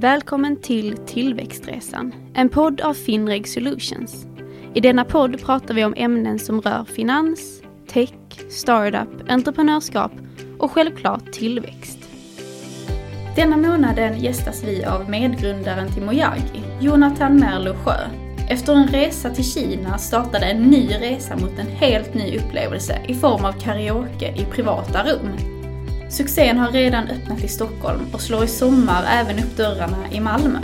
Välkommen till Tillväxtresan, en podd av Finreg Solutions. I denna podd pratar vi om ämnen som rör finans, tech, startup, entreprenörskap och självklart tillväxt. Denna månaden gästas vi av medgrundaren till Mojagi, Jonathan Merlo Sjö. Efter en resa till Kina startade en ny resa mot en helt ny upplevelse i form av karaoke i privata rum. Succén har redan öppnat i Stockholm och slår i sommar även upp dörrarna i Malmö.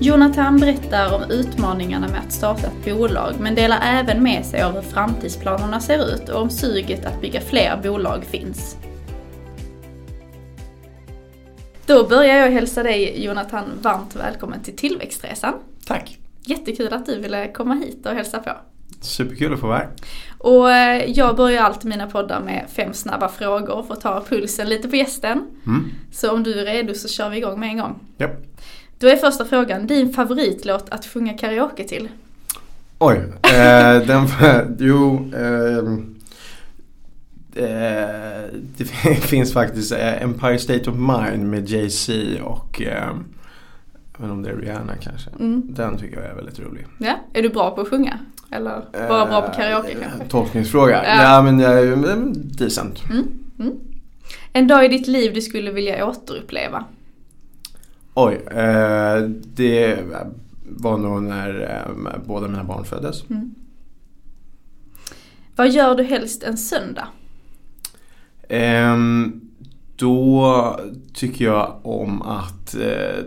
Jonathan berättar om utmaningarna med att starta ett bolag men delar även med sig av hur framtidsplanerna ser ut och om suget att bygga fler bolag finns. Då börjar jag hälsa dig Jonathan varmt välkommen till Tillväxtresan. Tack! Jättekul att du ville komma hit och hälsa på. Superkul att få vara här. Och eh, jag börjar alltid mina poddar med fem snabba frågor för att ta pulsen lite på gästen. Mm. Så om du är redo så kör vi igång med en gång. Japp. Då är första frågan, din favoritlåt att sjunga karaoke till? Oj, eh, den, jo, ehm, eh, det finns faktiskt eh, Empire State of Mind med Jay-Z och eh, inte om det är Rihanna kanske. Mm. Den tycker jag är väldigt rolig. Ja, är du bra på att sjunga? Eller bara bra på karaoke Eh, kanske? Tolkningsfråga. Ja. Ja, men jag är mm, decent. Mm. Mm. En dag i ditt liv du skulle vilja återuppleva? Oj, eh, det var nog när eh, båda mina barn föddes. Mm. Vad gör du helst en söndag? Ehm, då tycker jag om att eh,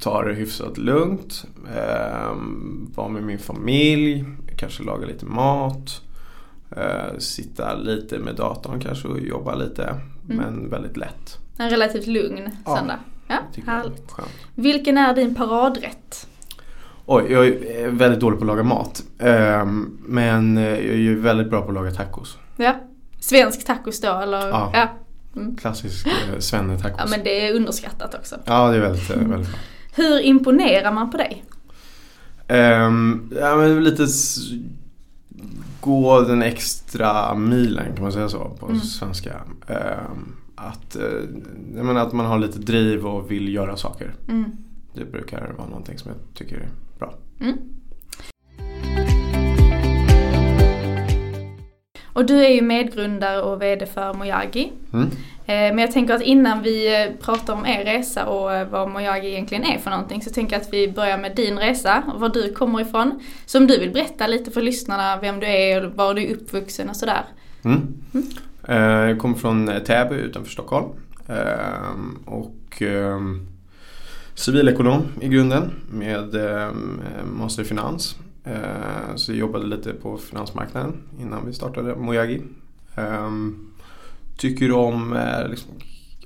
ta det hyfsat lugnt. Ehm, vara med min familj, kanske laga lite mat. Eh, sitta lite med datorn kanske och jobba lite. Men väldigt lätt. En relativt lugn Ja, söndag? Ja, härligt. Vilken är din paradrätt? Oj, jag är väldigt dålig på att laga mat. Ehm, men jag är ju väldigt bra på att laga tacos. Ja. Svensk tacos då eller? Ja. ja. Mm. Klassisk eh, svenne-tacos. Ja men det är underskattat också. Ja, det är väldigt, eh, väldigt bra. Hur imponerar man på dig? Ehm, ja, men lite gå den extra milen kan man säga så på Mm. svenska. Ehm, att, eh, jag menar att man har lite driv och vill göra saker. Mm. Det brukar vara någonting som jag tycker är bra. Mm. Och du är ju medgrundare och VD för Mojagi. Mm. Eh, Men jag tänker att innan vi eh, pratar om er resa och eh, vad Mojagi egentligen är för någonting så tänker jag att vi börjar med din resa och var du kommer ifrån. Så om du vill berätta lite för lyssnarna vem du är och var du är uppvuxen och sådär. Mm. Eh, jag kommer från Täby utanför Stockholm. Och civilekonom i grunden med master i finans. Eh, så jag jobbade lite på finansmarknaden innan vi startade Mojagi. Ehm, tycker om eh, liksom,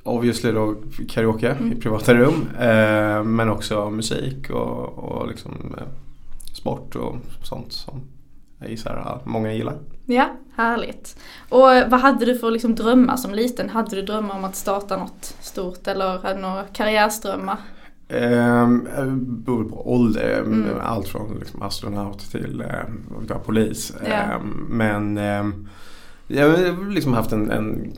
obviously då karaoke Mm. i privata rum. Eh, men också musik och, och liksom, eh, sport och sånt som jag gissar att många gillar. Ja, härligt. Och vad hade du för liksom drömmar som liten? Hade du drömmar om att starta något stort eller hade du några karriärsdrömmar? Um, beror på ålder. Mm. Allt från liksom, astronaut till jag, polis. Ja. Ehm, men um, jag har liksom haft en, en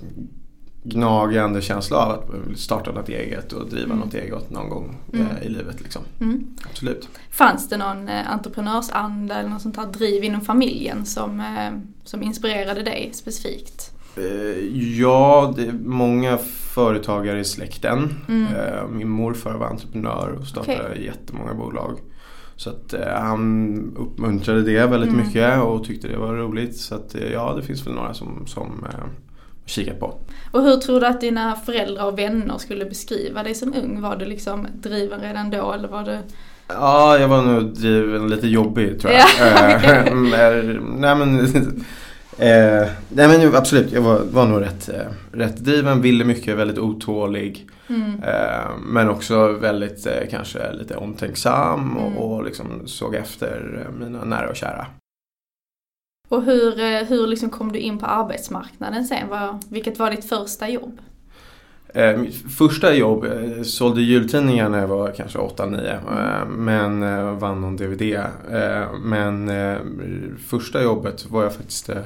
gnagande känsla av att starta något eget och driva Mm. något eget någon gång Mm. eh, i livet. Liksom. Mm. Absolut. Fanns det någon eh, entreprenörsanda eller något sånt här driv inom familjen som, eh, som inspirerade dig specifikt? Eh, ja, det är många företagare i släkten. Mm. Eh, min morfar var entreprenör och startade Okej. jättemånga bolag. Så att eh, han uppmuntrade det väldigt Mm. mycket och tyckte det var roligt. Så att ja, det finns väl några som, som kikat på. Och hur tror du att dina föräldrar och vänner skulle beskriva dig som ung? Var du liksom driven redan då eller var du... Ja, jag var nog driven lite jobbig tror jag. Ja, nej men Eh, nej men absolut, jag var, var nog rätt, eh, rätt driven, ville mycket, väldigt otålig. Mm. Eh, men också väldigt eh, kanske lite omtänksam och, Mm. och liksom såg efter eh, mina nära och kära. Och hur, eh, hur liksom kom du in på arbetsmarknaden sen? Vad, vilket var ditt första jobb? Eh, första jobb, eh, sålde jultidningar när jag var kanske 8-9 eh, men eh, vann någon DVD. Eh, men eh, första jobbet var jag faktiskt eh,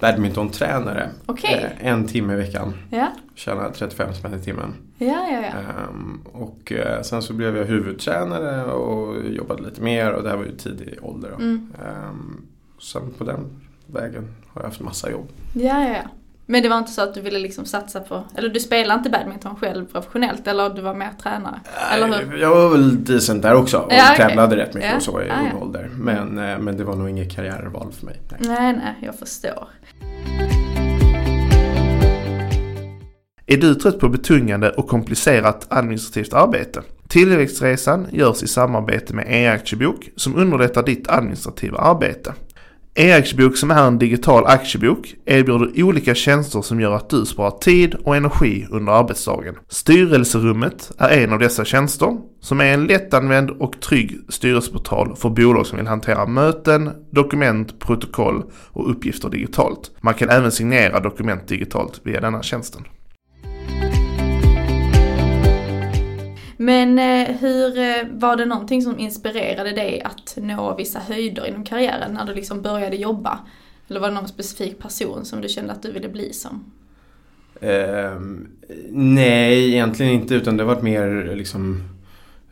badmintontränare. Eh, en timme i veckan. Ja, Tjänade 35 spänn i timmen. ja, ja. ja. Ehm, och sen så blev jag huvudtränare och jobbade lite mer och det här var ju tidig ålder. Då. Mm. Ehm, sen på den vägen har jag haft massa jobb. Ja, ja, ja. Men det var inte så att du ville liksom satsa på, eller du spelade inte badminton själv professionellt eller du var mer tränare? Eller hur? Jag var väl decent där också och Ja, tävlade rätt mycket Ja. och så i Ah, ung ja. ålder. Men, eh, men det var nog inget karriärval för mig. Nej. Nej, nej, jag förstår. Är du trött på betungande och komplicerat administrativt arbete? Tillväxtresan görs i samarbete med e-aktiebok som underlättar ditt administrativa arbete. E-aktiebok som är en digital aktiebok erbjuder olika tjänster som gör att du sparar tid och energi under arbetsdagen. Styrelserummet är en av dessa tjänster som är en lättanvänd och trygg styrelseportal för bolag som vill hantera möten, dokument, protokoll och uppgifter digitalt. Man kan även signera dokument digitalt via denna tjänsten. Men eh, hur, eh, var det någonting som inspirerade dig att nå vissa höjder inom karriären när du liksom började jobba? Eller var det någon specifik person som du kände att du ville bli som? Ehm, nej, egentligen inte utan det har varit mer liksom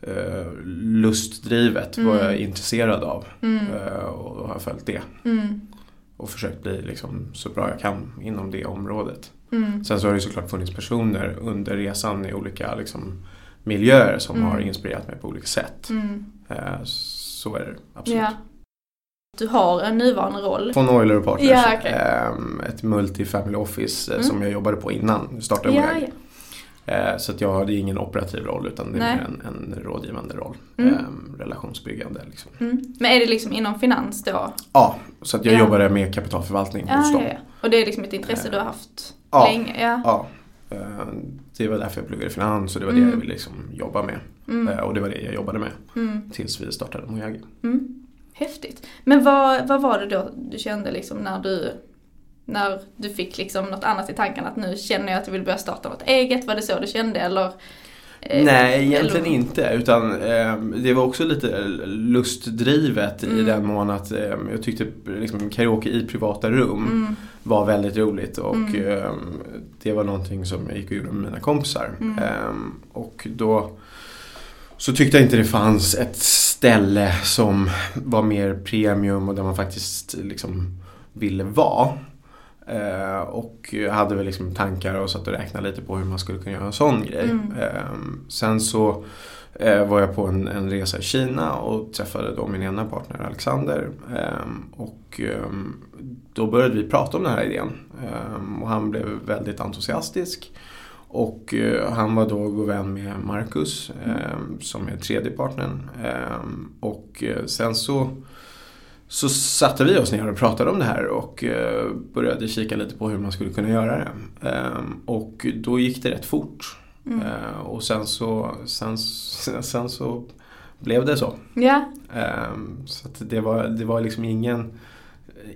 eh, lustdrivet vad Mm. jag är intresserad av. Mm. Eh, och då har jag följt det. Mm. Och försökt bli liksom så bra jag kan inom det området. Mm. Sen så har det såklart funnits personer under resan i olika liksom, miljöer som Mm. har inspirerat mig på olika sätt. Mm. Eh, så är det absolut. Ja. Du har en nuvarande roll. Von Euler och Partners. Ja, okej. Ehm, ett multi-family office eh, Mm. som jag jobbade på innan jag startade Ja, ja. Eh, Så att jag hade ingen operativ roll utan det är en, en rådgivande roll. Mm. Relationsbyggande liksom. Mm. Men är det liksom inom finans då? Ja, så att jag Ja. jobbade med kapitalförvaltning hos dem. Och det är liksom ett intresse du har haft länge? Ja. Ja. Det var därför jag pluggade finans och det var Mm. det jag ville liksom jobba med. Mm. Eh, Och det var det jag jobbade med Mm. tills vi startade Mojagi. Mm. Häftigt. Men vad, vad var det då du kände liksom när du, när du fick liksom något annat i tanken att nu känner jag att jag vill börja starta något eget? Var det så du kände eller? Eh, Nej, egentligen eller- inte. Utan eh, det var också lite lustdrivet i Mm. den mån att eh, jag tyckte liksom, karaoke i privata rum Mm. var väldigt roligt. Och Mm. eh, det var någonting som jag gick och gjorde med mina kompisar. Mm. Eh, och då så tyckte jag inte det fanns ett ställe som var mer premium och där man faktiskt liksom ville vara. Eh, och hade väl liksom tankar och satt och räknade lite på hur man skulle kunna göra en sån grej. Mm. Eh, sen så eh, var jag på en, en resa i Kina och träffade då min ena partner Alexander. Och då började vi prata om den här idén. Och han blev väldigt entusiastisk. Och han var då god vän med Marcus eh, som är tredje partnern. Och sen så så satte vi oss ner och pratade om det här och eh, började kika lite på hur man skulle kunna göra det. Ehm, och då gick det rätt fort. Mm. Ehm, och sen så, sen, sen så blev det så. Ehm, så det, var, det var liksom ingen,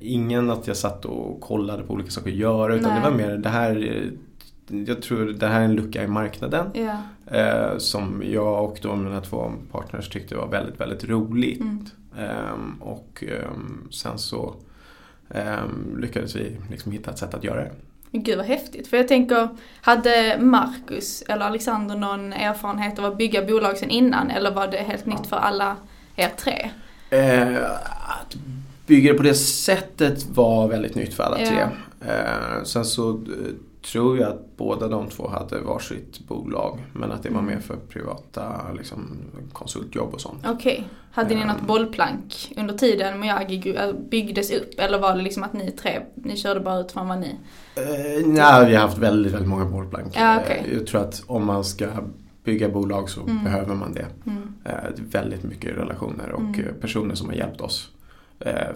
ingen att jag satt och kollade på olika saker att göra utan Nej. det var mer det här jag tror det här är en lucka i marknaden eh, som jag och då mina två partners tyckte var väldigt, väldigt roligt. Mm. Ehm, och ehm, sen så ehm, lyckades vi liksom hitta ett sätt att göra det. Gud vad häftigt. För jag tänker, hade Marcus eller Alexander någon erfarenhet av att bygga bolag sen innan? Eller var det helt nytt för alla er tre? Eh, att bygga det på det sättet var väldigt nytt för alla Ja. tre. Eh, sen så eh, tror jag att båda de två hade varsitt bolag. Men att det var Mm. mer för privata liksom, konsultjobb och sånt. Okej. Hade ni Ehm. något bollplank under tiden Miyagi äh, byggdes upp? Eller var det liksom att ni tre, ni körde bara ut från vad ni... Eh, nej, vi har haft väldigt, väldigt många bollplank. Ja, okej. Eh, jag tror att om man ska bygga bolag så Mm. behöver man det. Mm. Eh, väldigt mycket relationer och Mm. personer som har hjälpt oss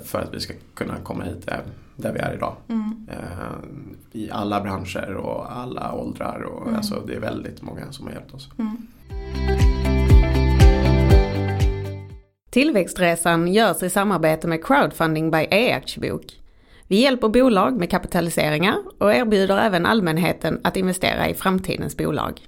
för att vi ska kunna komma hit där, där vi är idag. Mm. Eh, I alla branscher och alla åldrar. Och, Mm. alltså, det är väldigt många som har hjälpt oss. Mm. Tillväxtresan görs i samarbete med Crowdfunding by e-aktiebok. Vi hjälper bolag med kapitaliseringar och erbjuder även allmänheten att investera i framtidens bolag.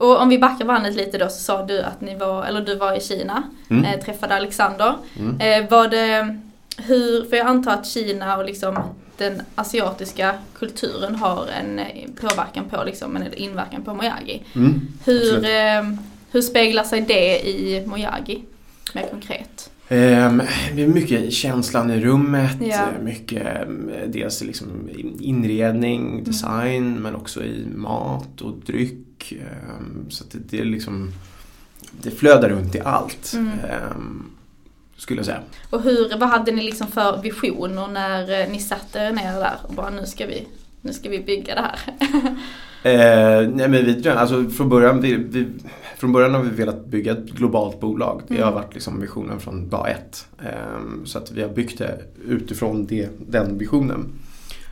Och om vi backar bandet lite då så sa du att ni var, eller du var i Kina, Mm. eh, träffade Alexander. Mm. Eh, var det, hur, för jag antar att Kina och liksom den asiatiska kulturen har en eh, påverkan på, liksom, en inverkan på Mojagi. Mm. Hur, eh, hur speglar sig det i Mojagi? Mer konkret. Det är mycket känslan i rummet, Ja. eh, mycket eh, dels liksom inredning, design men också i mat och dryck. Ehm, så det, det är liksom det flödar runt i allt. Mm. ehm, skulle jag säga. Och hur, vad hade ni liksom för visioner när eh, ni satte er ner där och bara nu ska vi, nu ska vi bygga det här? Eh, nej men vi, alltså från, början, vi, vi, från början har vi velat bygga ett globalt bolag. Det har Mm. varit liksom visionen från dag ett. Ehm, så att vi har byggt det utifrån det, den visionen.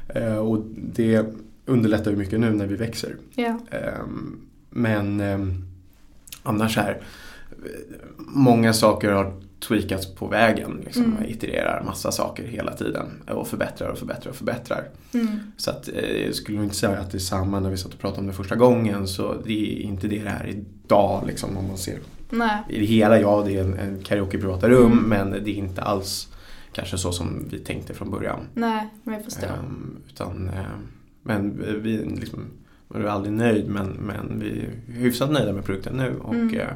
Eh, och det underlättar ju mycket nu när vi växer. ja. Ehm, men ehm, annars här, många saker har tweakats på vägen. Liksom. Mm. Man itererar massa saker hela tiden och förbättrar och förbättrar och förbättrar. Mm. Så att, eh, jag skulle inte säga att det är samma när vi satt och pratade om det första gången. Så det är inte det det är idag liksom, om man ser. Nej. I det hela, ja det är en, en karaoke privata rum Mm. men det är inte alls kanske så som vi tänkte från början. Nej, men jag förstår. Ehm, utan, ehm, men vi liksom, är aldrig nöjd men, men vi är hyfsat nöjda med produkten nu och Mm. eh,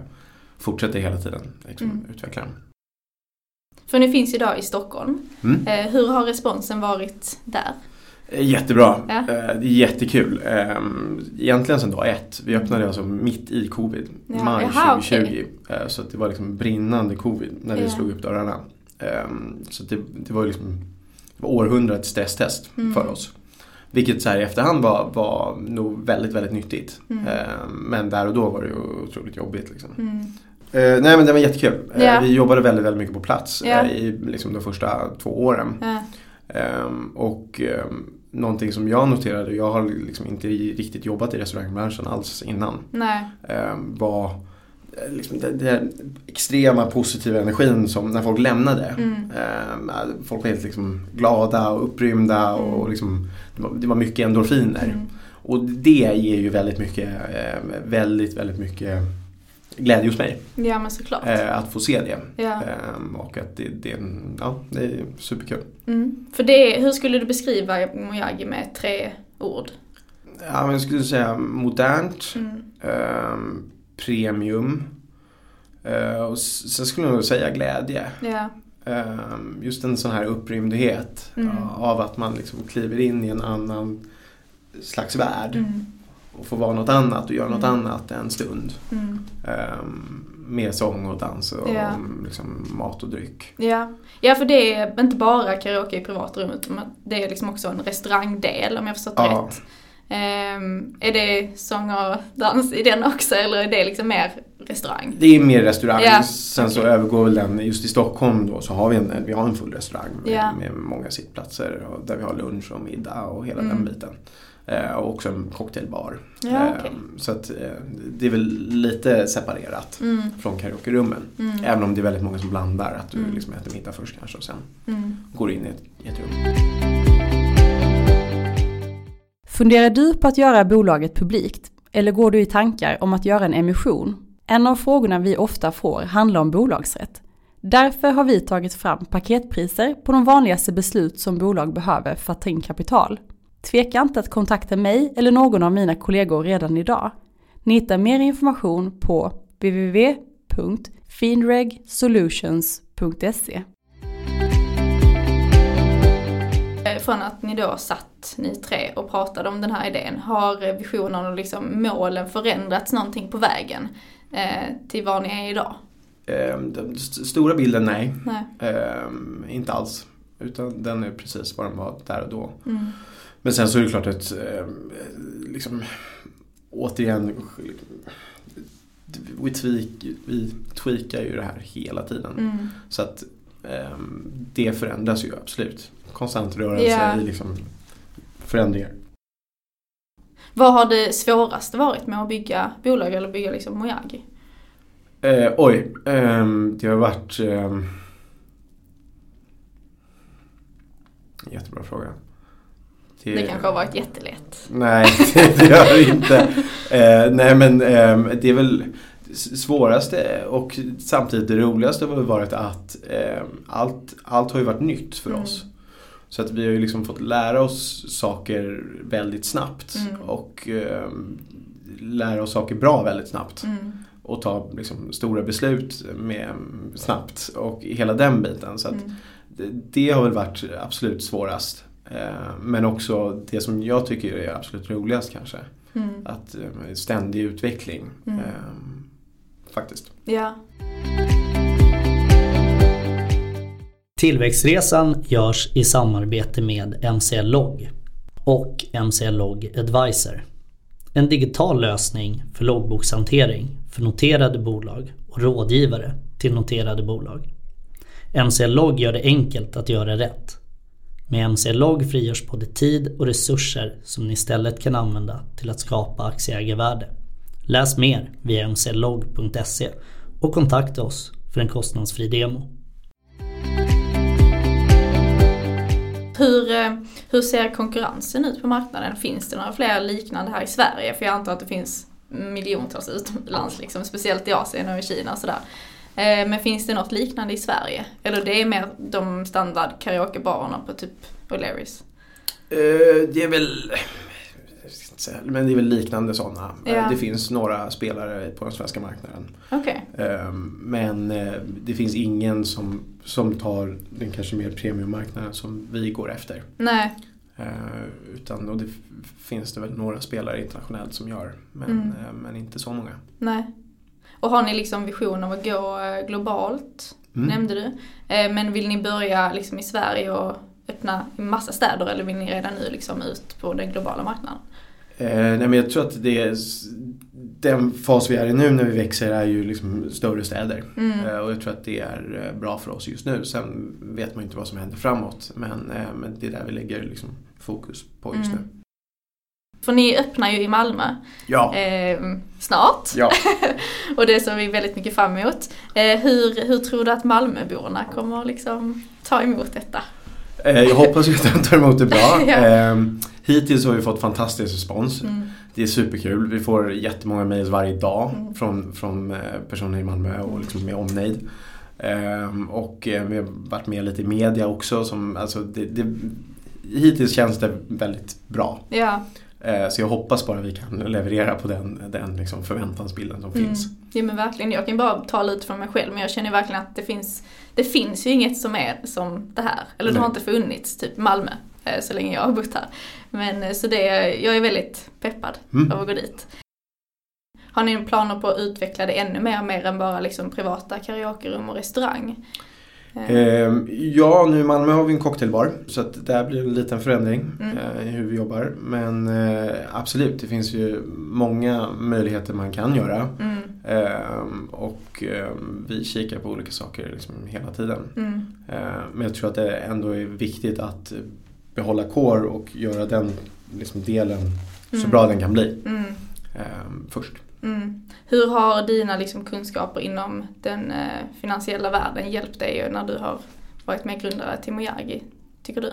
fortsätter hela tiden liksom, Mm. utveckla den. För ni finns idag i Stockholm. Mm. Eh, hur har responsen varit där? Eh, Jättebra, Ja. Det är jättekul. Ehm, Egentligen sedan dag ett. Vi öppnade alltså mitt i covid, Ja, maj jaha, 2020. Eh, Så att det var liksom brinnande covid när vi Ja. slog upp dörrarna. Ehm, Så det, det var liksom det var århundradets stresstest Mm. för oss. Vilket så här i efterhand var, var nog väldigt, väldigt nyttigt. Mm. Ehm, Men där och då var det ju otroligt jobbigt. Liksom. Mm. Eh, nej men det var jättekul. Eh, Ja. Vi jobbade väldigt, väldigt mycket på plats eh, i liksom, de första två åren. Ehm, och um, någonting som jag noterade, jag har liksom inte riktigt jobbat i restaurangbranschen alls innan, Nej. um, var eh, liksom den, den extrema positiva energin som när folk lämnade. Mm. Ehm, folk var helt liksom glada och upprymda och Mm. liksom, det, var, det var mycket endorfiner. Mm. Och det ger ju väldigt mycket, eh, väldigt, väldigt mycket glädje hos mig. Ja men såklart. Eh, att få se det. Ja. Ehm, och att det, det, ja, det är superkul. Mm. För det, hur skulle du beskriva Mojagi med tre ord? Ja, men jag skulle säga modernt, Mm. Premium eh, och sen skulle jag nog säga glädje. Ehm, just en sån här upprymdhet Mm. av att man liksom kliver in i en annan slags värld Mm. och får vara något annat och göra något Mm. annat en stund. Mm. Ehm, med sång och dans och Ja. liksom, mat och dryck. Ja. ja, för det är inte bara karaoke i privatrummet, utan det är liksom också en restaurangdel om jag förstått Ja. rätt. Ehm, är det sång och dans i den också eller är det liksom mer restaurang? Det är mer restaurang. Ja, Sen så övergår väl den, just i Stockholm då så har vi en, vi har en full restaurang med, Ja. med många sittplatser och där vi har lunch och middag och hela Mm. den biten. Eh, och också en cocktailbar. Ja, Eh, okej. Så att eh, det är väl lite separerat Mm. från karaokerummen. Mm. Även om det är väldigt många som blandar. Att du Mm. liksom äter middag först kanske och sen Mm. går in i ett, i ett rum. Funderar du på att göra bolaget publikt? Eller går du i tankar om att göra en emission? En av frågorna vi ofta får handlar om bolagsrätt. Därför har vi tagit fram paketpriser på de vanligaste beslut som bolag behöver för att ta in kapital. Tveka inte att kontakta mig eller någon av mina kollegor redan idag. Ni hittar mer information på www.finregsolutions.se. Eh, från att ni då satt, ni tre, och pratade om den här idén, har visionen och liksom målen förändrats någonting på vägen eh, till vad ni är idag? Eh, den st- stora bilden, nej. Nej. Eh, inte alls. Utan den är precis vad den var där och då. Mm. Men sen så är det klart att eh, liksom, återigen vi, tweak, vi tweakar ju det här hela tiden. Mm. Så att eh, det förändras ju absolut. Konstant rörelse Ja. i liksom förändringar. Vad har det svåraste varit med att bygga bolag eller bygga liksom Mojagi? Eh, oj, ehm, det har varit ehm, Jättebra fråga. Det kanske har varit jättelätt. Nej, det, det gör det inte. Eh, nej men eh, det är väl svåraste och samtidigt det roligaste har varit att eh, allt, allt har ju varit nytt för Mm. Så att vi har ju liksom fått lära oss saker väldigt snabbt Mm. och eh, lära oss saker bra väldigt snabbt. Mm. Och ta liksom, stora beslut med, snabbt och hela den biten. Så Mm. det, det har väl varit absolut svårast. Eh, men också det som jag tycker är absolut roligast kanske. Mm. Att eh, ständig utveckling. Eh, faktiskt. Ja. Tillväxtresan görs i samarbete med MCL Log och MCL Log Advisor. En digital lösning för loggbokshantering för noterade bolag och rådgivare till noterade bolag. MCL Log gör det enkelt att göra rätt. Med MCL Log frigörs både tid och resurser som ni istället kan använda till att skapa aktieägarvärde. Läs mer via mclog.se och kontakta oss för en kostnadsfri demo. Hur, eh, hur ser konkurrensen ut på marknaden? Finns det några fler liknande här i Sverige? För jag antar att det finns miljontals utomlands, liksom, speciellt i Asien och i Kina och sådär. Eh, men finns det något liknande i Sverige? Eller det är mer de standard karaokebarerna på typ O'Learys? Eh, det är väl jag ska inte säga, men det är väl liknande sådana. Eh, Ja. Det finns några spelare på den svenska marknaden. Okej. Eh, Men eh, det finns ingen som, som tar den kanske mer premiummarknaden som vi går efter. Nej. Eh, Utan, och det finns det väl några spelare internationellt som gör. Men, Mm. men inte så många. Nej. Och har ni liksom vision om att gå globalt? Mm. Nämnde du. Men vill ni börja liksom i Sverige och öppna i massa städer eller vill ni redan nu liksom ut på den globala marknaden? Eh, nej men jag tror att det är, den fas vi är i nu när vi växer är ju liksom större städer. Mm. Eh, och jag tror att det är eh, bra för oss just nu. Sen vet man ju inte vad som händer framåt. Men, men det är där vi lägger liksom fokus på just Mm. nu. För ni öppnar ju i Malmö Ja. eh, snart. ja. och det ser vi väldigt mycket fram emot. Eh, hur, hur tror du att Malmöborna kommer liksom ta emot detta? Eh, jag hoppas att de tar emot det bra. Ja. eh, hittills har vi fått fantastisk respons. Mm. Det är superkul. Vi får jättemånga mejl varje dag Mm. från, från eh, personer i Malmö och liksom med omnejd. Ehm, och eh, vi har varit med lite i media också. Som, alltså det, det, hittills känns det väldigt bra. Ja, så jag hoppas bara vi kan leverera på den, den liksom förväntansbilden som Mm. finns. ja men verkligen. Jag kan bara tala ut från mig själv men jag känner verkligen att det finns, det finns ju inget som är som det här. Eller det har Nej. inte funnits, typ Malmö, eh, så länge jag har bott här. Men eh, så det, jag är väldigt peppad Mm. av att gå dit. Har ni planer på att utveckla det ännu mer, mer än bara liksom privata karaokerum och restaurang? Eh, Ehm, ja, nu i Malmö har vi en cocktailbar så att där blir en liten förändring Mm. eh, i hur vi jobbar. Men eh, absolut, det finns ju många möjligheter man kan göra. Mm, Ehm, och ehm, vi kikar på olika saker liksom hela tiden. mm, men jag tror att det ändå är viktigt att behålla core och göra den liksom, delen så Mm. bra den kan bli mm. först. Mm. Hur har dina liksom, kunskaper inom den eh, finansiella världen hjälpt dig när du har varit med grundare till Mojagi, tycker du?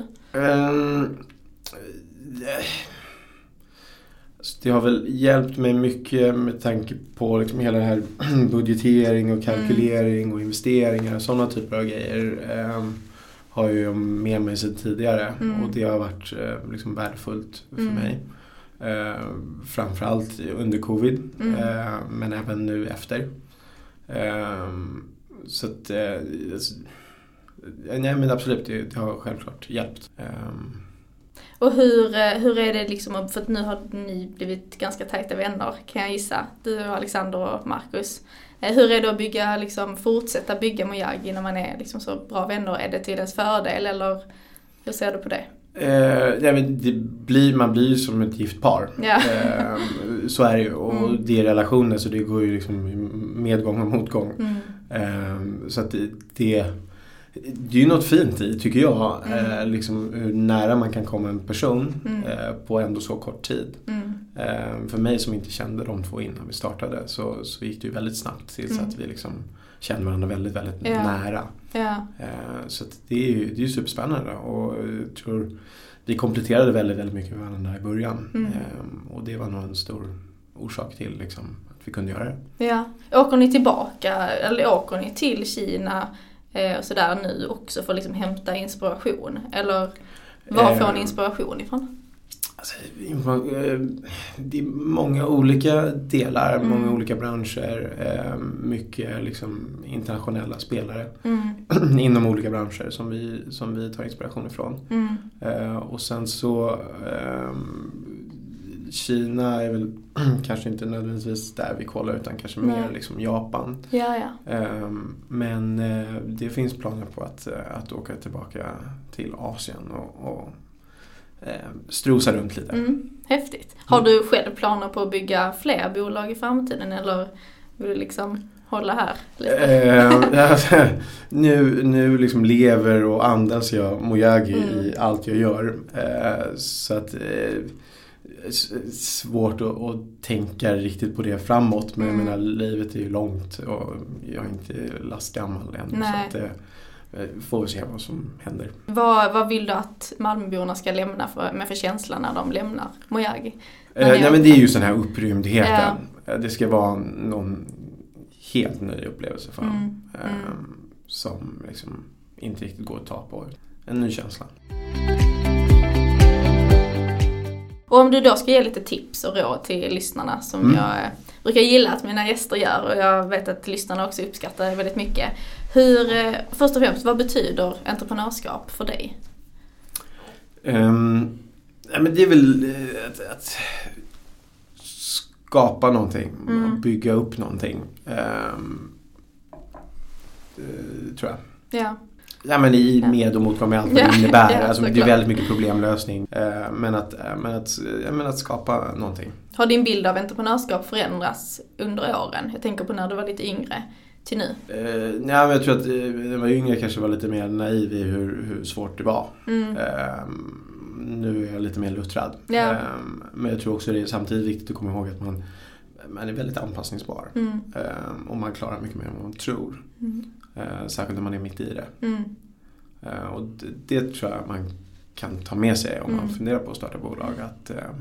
Så det har väl hjälpt mig mycket med tanke på liksom hela det här budgetering och kalkylering och investeringar och sådana typer av grejer. ehm, har ju jag med mig sedan tidigare Mm. och det har varit eh, liksom värdefullt för Mm. mig. Eh, framförallt under covid Mm. eh, men även nu efter. Ehm, så att, eh, alltså, nej men absolut det, det har självklart hjälpt. Och hur, eh, hur är det liksom, för att nu har ni blivit ganska tajta vänner kan jag gissa, du och Alexander och Marcus. Eh, Hur är det att bygga, liksom, fortsätta bygga Mojagi när man är liksom så bra vänner? Är det till ens fördel eller hur ser du på det? Eh, nej, men det blir, man blir ju som ett gift par. Ja. Eh, så är det ju. Och Mm. det är relationer så det går ju liksom medgång och motgång. Mm. Eh, så att det, det, det är ju något fint i, tycker jag. Mm. Eh, liksom hur nära man kan komma en person Mm. eh, på ändå så kort tid. Mm. Eh, för mig som inte kände de två innan vi startade så, så gick det ju väldigt snabbt tills Mm. att vi liksom känner varandra väldigt, väldigt Ja. nära. Eh, Så det är ju det är superspännande och jag tror vi kompletterade väldigt, väldigt mycket med varandra i början. Mm. Eh, Och det var nog en stor orsak till liksom, att vi kunde göra det. Ja. Åker ni tillbaka, eller åker ni till Kina eh, och sådär nu också för att liksom hämta inspiration? Eller var får Eh. ni inspiration ifrån? Alltså, eh, det är många olika delar, Mm. många olika branscher. eh, Mycket liksom internationella spelare Mm. inom olika branscher som vi, som vi tar inspiration ifrån. Mm. Eh, och sen så ehm, Kina är väl kanske inte nödvändigtvis där vi kollar utan kanske mer Nej. liksom Japan. Ja, ja. Ehm, men det finns planer på att, att åka tillbaka till Asien och, och strosa runt lite. Mm. Häftigt. Har du själv planer på att bygga fler bolag i framtiden eller vill du liksom hålla här lite? Eh, nu nu liksom lever och andas jag Mojagi Mm. i allt jag gör. Eh, så att eh, svårt att, att tänka riktigt på det framåt. Men Mm. jag menar, livet är ju långt och jag är inte lastgammal än. Nej. Så att, eh, får vi se vad som händer. Vad, vad vill du att Malmöborna ska lämna för, med för känsla när de lämnar Mojagi? Eh, nej men det är ju den här upprymdheten. Eh, Det ska vara någon helt ny upplevelse för dem. Mm, Eh, mm. Som liksom inte riktigt går att ta på. En ny känsla. Och om du då ska ge lite tips och råd till lyssnarna som Mm. jag eh, brukar gilla att mina gäster gör och jag vet att lyssnarna också uppskattar det väldigt mycket. Hur, eh, först och främst, vad betyder entreprenörskap för dig? Um, men det är väl eh, att, att skapa någonting Mm. och bygga upp någonting. Eh, tror jag. Ja. Ja, men i med och motgång med allt vad det innebär. ja, alltså, det är väldigt mycket problemlösning. Eh, men, att, eh, men, att, ja, men att skapa någonting. Har din bild av entreprenörskap förändrats under åren? Jag tänker på när du var lite yngre till nu. Eh, nej, men jag tror att eh, när jag var yngre kanske var lite mer naiv i hur, hur svårt det var. Mm. Ehm, nu är jag lite mer luttrad. Ehm, men jag tror också det är samtidigt viktigt att komma ihåg att man, man är väldigt anpassningsbar. Mm. Ehm, och man klarar mycket mer än vad man tror. Mm. Ehm, särskilt när man är mitt i det. Mm. Ehm, och det, det tror jag man kan ta med sig om man Mm. funderar på att starta bolag. Att ehm,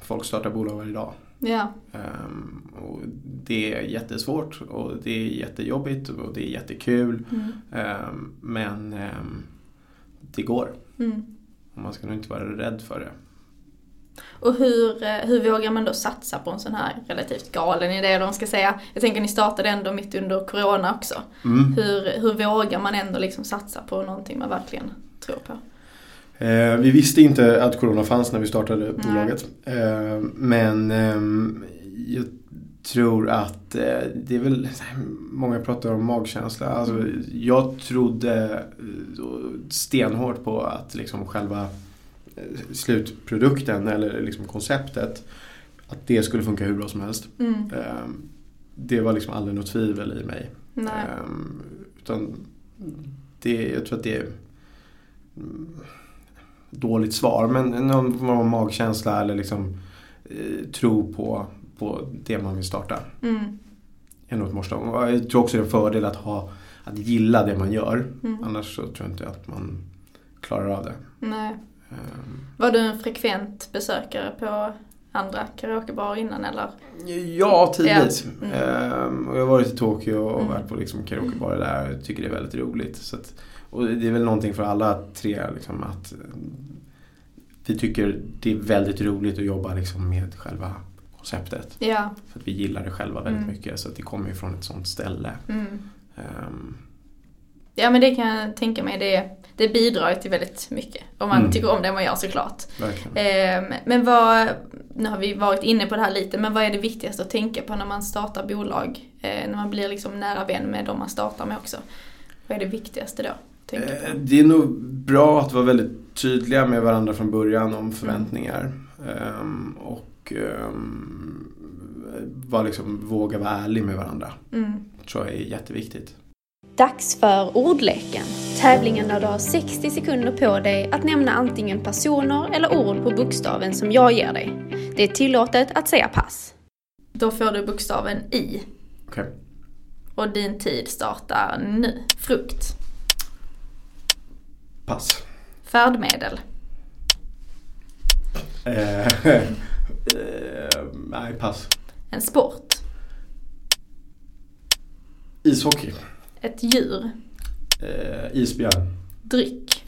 folk startar bolag varje dag. Ja. Ehm, och det är jättesvårt och det är jättejobbigt och det är jättekul. Mm. Ehm, men ehm, det går. Mm. Och man ska nog inte vara rädd för det. Och hur, eh, hur vågar man då satsa på en sån här relativt galen idé vad man ska säga? Jag tänker ni startade ändå mitt under Corona också. Mm. Hur, hur vågar man ändå liksom satsa på någonting man verkligen tror på? Eh, vi visste inte att Corona fanns när vi startade Nej. bolaget. Eh, men ehm, jag tror att det är väl, många pratar om magkänsla. Alltså, jag trodde stenhårt på att liksom själva slutprodukten eller liksom konceptet att det skulle funka hur bra som helst. Mm. Ehm, det var liksom aldrig något tvivel i mig. Nej. Ehm, utan det, jag tror att det är mm, dåligt svar men någon form av magkänsla eller liksom eh, tro på, på det man vill starta. Mm. Är nog ett måste. Jag tror också det är en fördel att, ha, att gilla det man gör. Mm. Annars så tror jag inte att man klarar av det. Nej. Ehm, Var du en frekvent besökare på andra karaokebarer innan eller? Ja, tidvis. Ja. Mm. Ehm, jag har varit i Tokyo och Mm. varit på liksom karaokebarer där. Jag tycker det är väldigt roligt. Så att, och det är väl någonting för alla tre liksom, att eh, vi tycker det är väldigt roligt att jobba liksom, med själva konceptet. Ja. För att vi gillar det själva väldigt Mm. mycket. Så att det kommer ju från ett sånt ställe. Mm. Ehm, Ja men det kan jag tänka mig. Det, det bidrar ju till väldigt mycket. Om man Mm. tycker om det man gör såklart. verkligen. Ehm, men vad, nu har vi varit inne på det här lite, men vad är det viktigaste att tänka på när man startar bolag? Eh, när man blir liksom nära vän med de man startar med också. Vad är det viktigaste då? Eh, Det är nog bra att vara väldigt tydliga med varandra från början om förväntningar. Ehm, och um, vara liksom, våga vara ärlig med varandra. Mm. tror jag är jätteviktigt. Dags för ordleken. Tävlingen där du har 60 sekunder på dig att nämna antingen personer eller ord på bokstaven som jag ger dig. Det är tillåtet att säga pass. Då får du bokstaven I. Okej. Och din tid startar nu. Frukt. Pass. Färdmedel. Eh, eh, nej, pass. En sport. Ishockey. Ett djur. Eh, isbjörn. Dryck.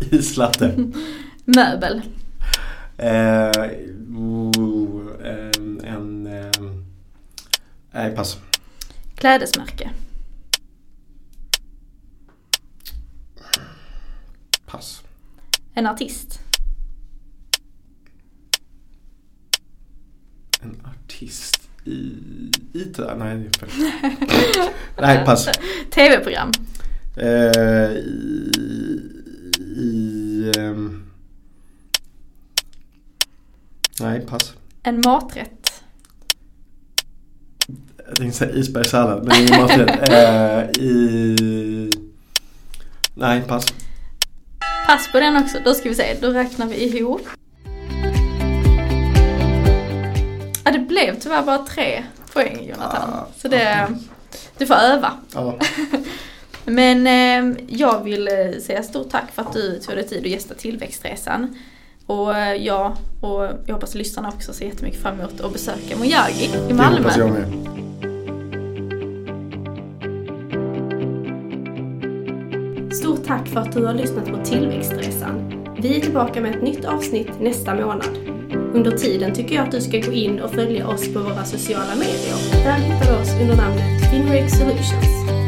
Islatte. Möbel. Eh, oh, en... en eh, nej, pass. Klädesmärke. Pass. En artist. En artist i... i nej, nej, pass. TV-program. Eh, I... i ehm, nej, pass. En maträtt. Jag tänkte säga isbergssallad, men ingen maträtt. Eh, I... Nej, pass. Pass på den också. Då ska vi se, då räknar vi ihop. Ja, det blev tyvärr bara tre poäng Jonathan. Ah, Så det, du får öva. Ja, Men eh, jag vill eh, säga stort tack för att du tog dig tid att gästa Tillväxtresan. Och eh, jag och jag hoppas lyssnarna också ser jättemycket fram emot att besöka Mojagi i det Malmö. hoppas jag med. Stort tack för att du har lyssnat på Tillväxtresan. Vi är tillbaka med ett nytt avsnitt nästa månad. Under tiden tycker jag att du ska gå in och följa oss på våra sociala medier. Där hittar du oss under namnet Finreg Solutions.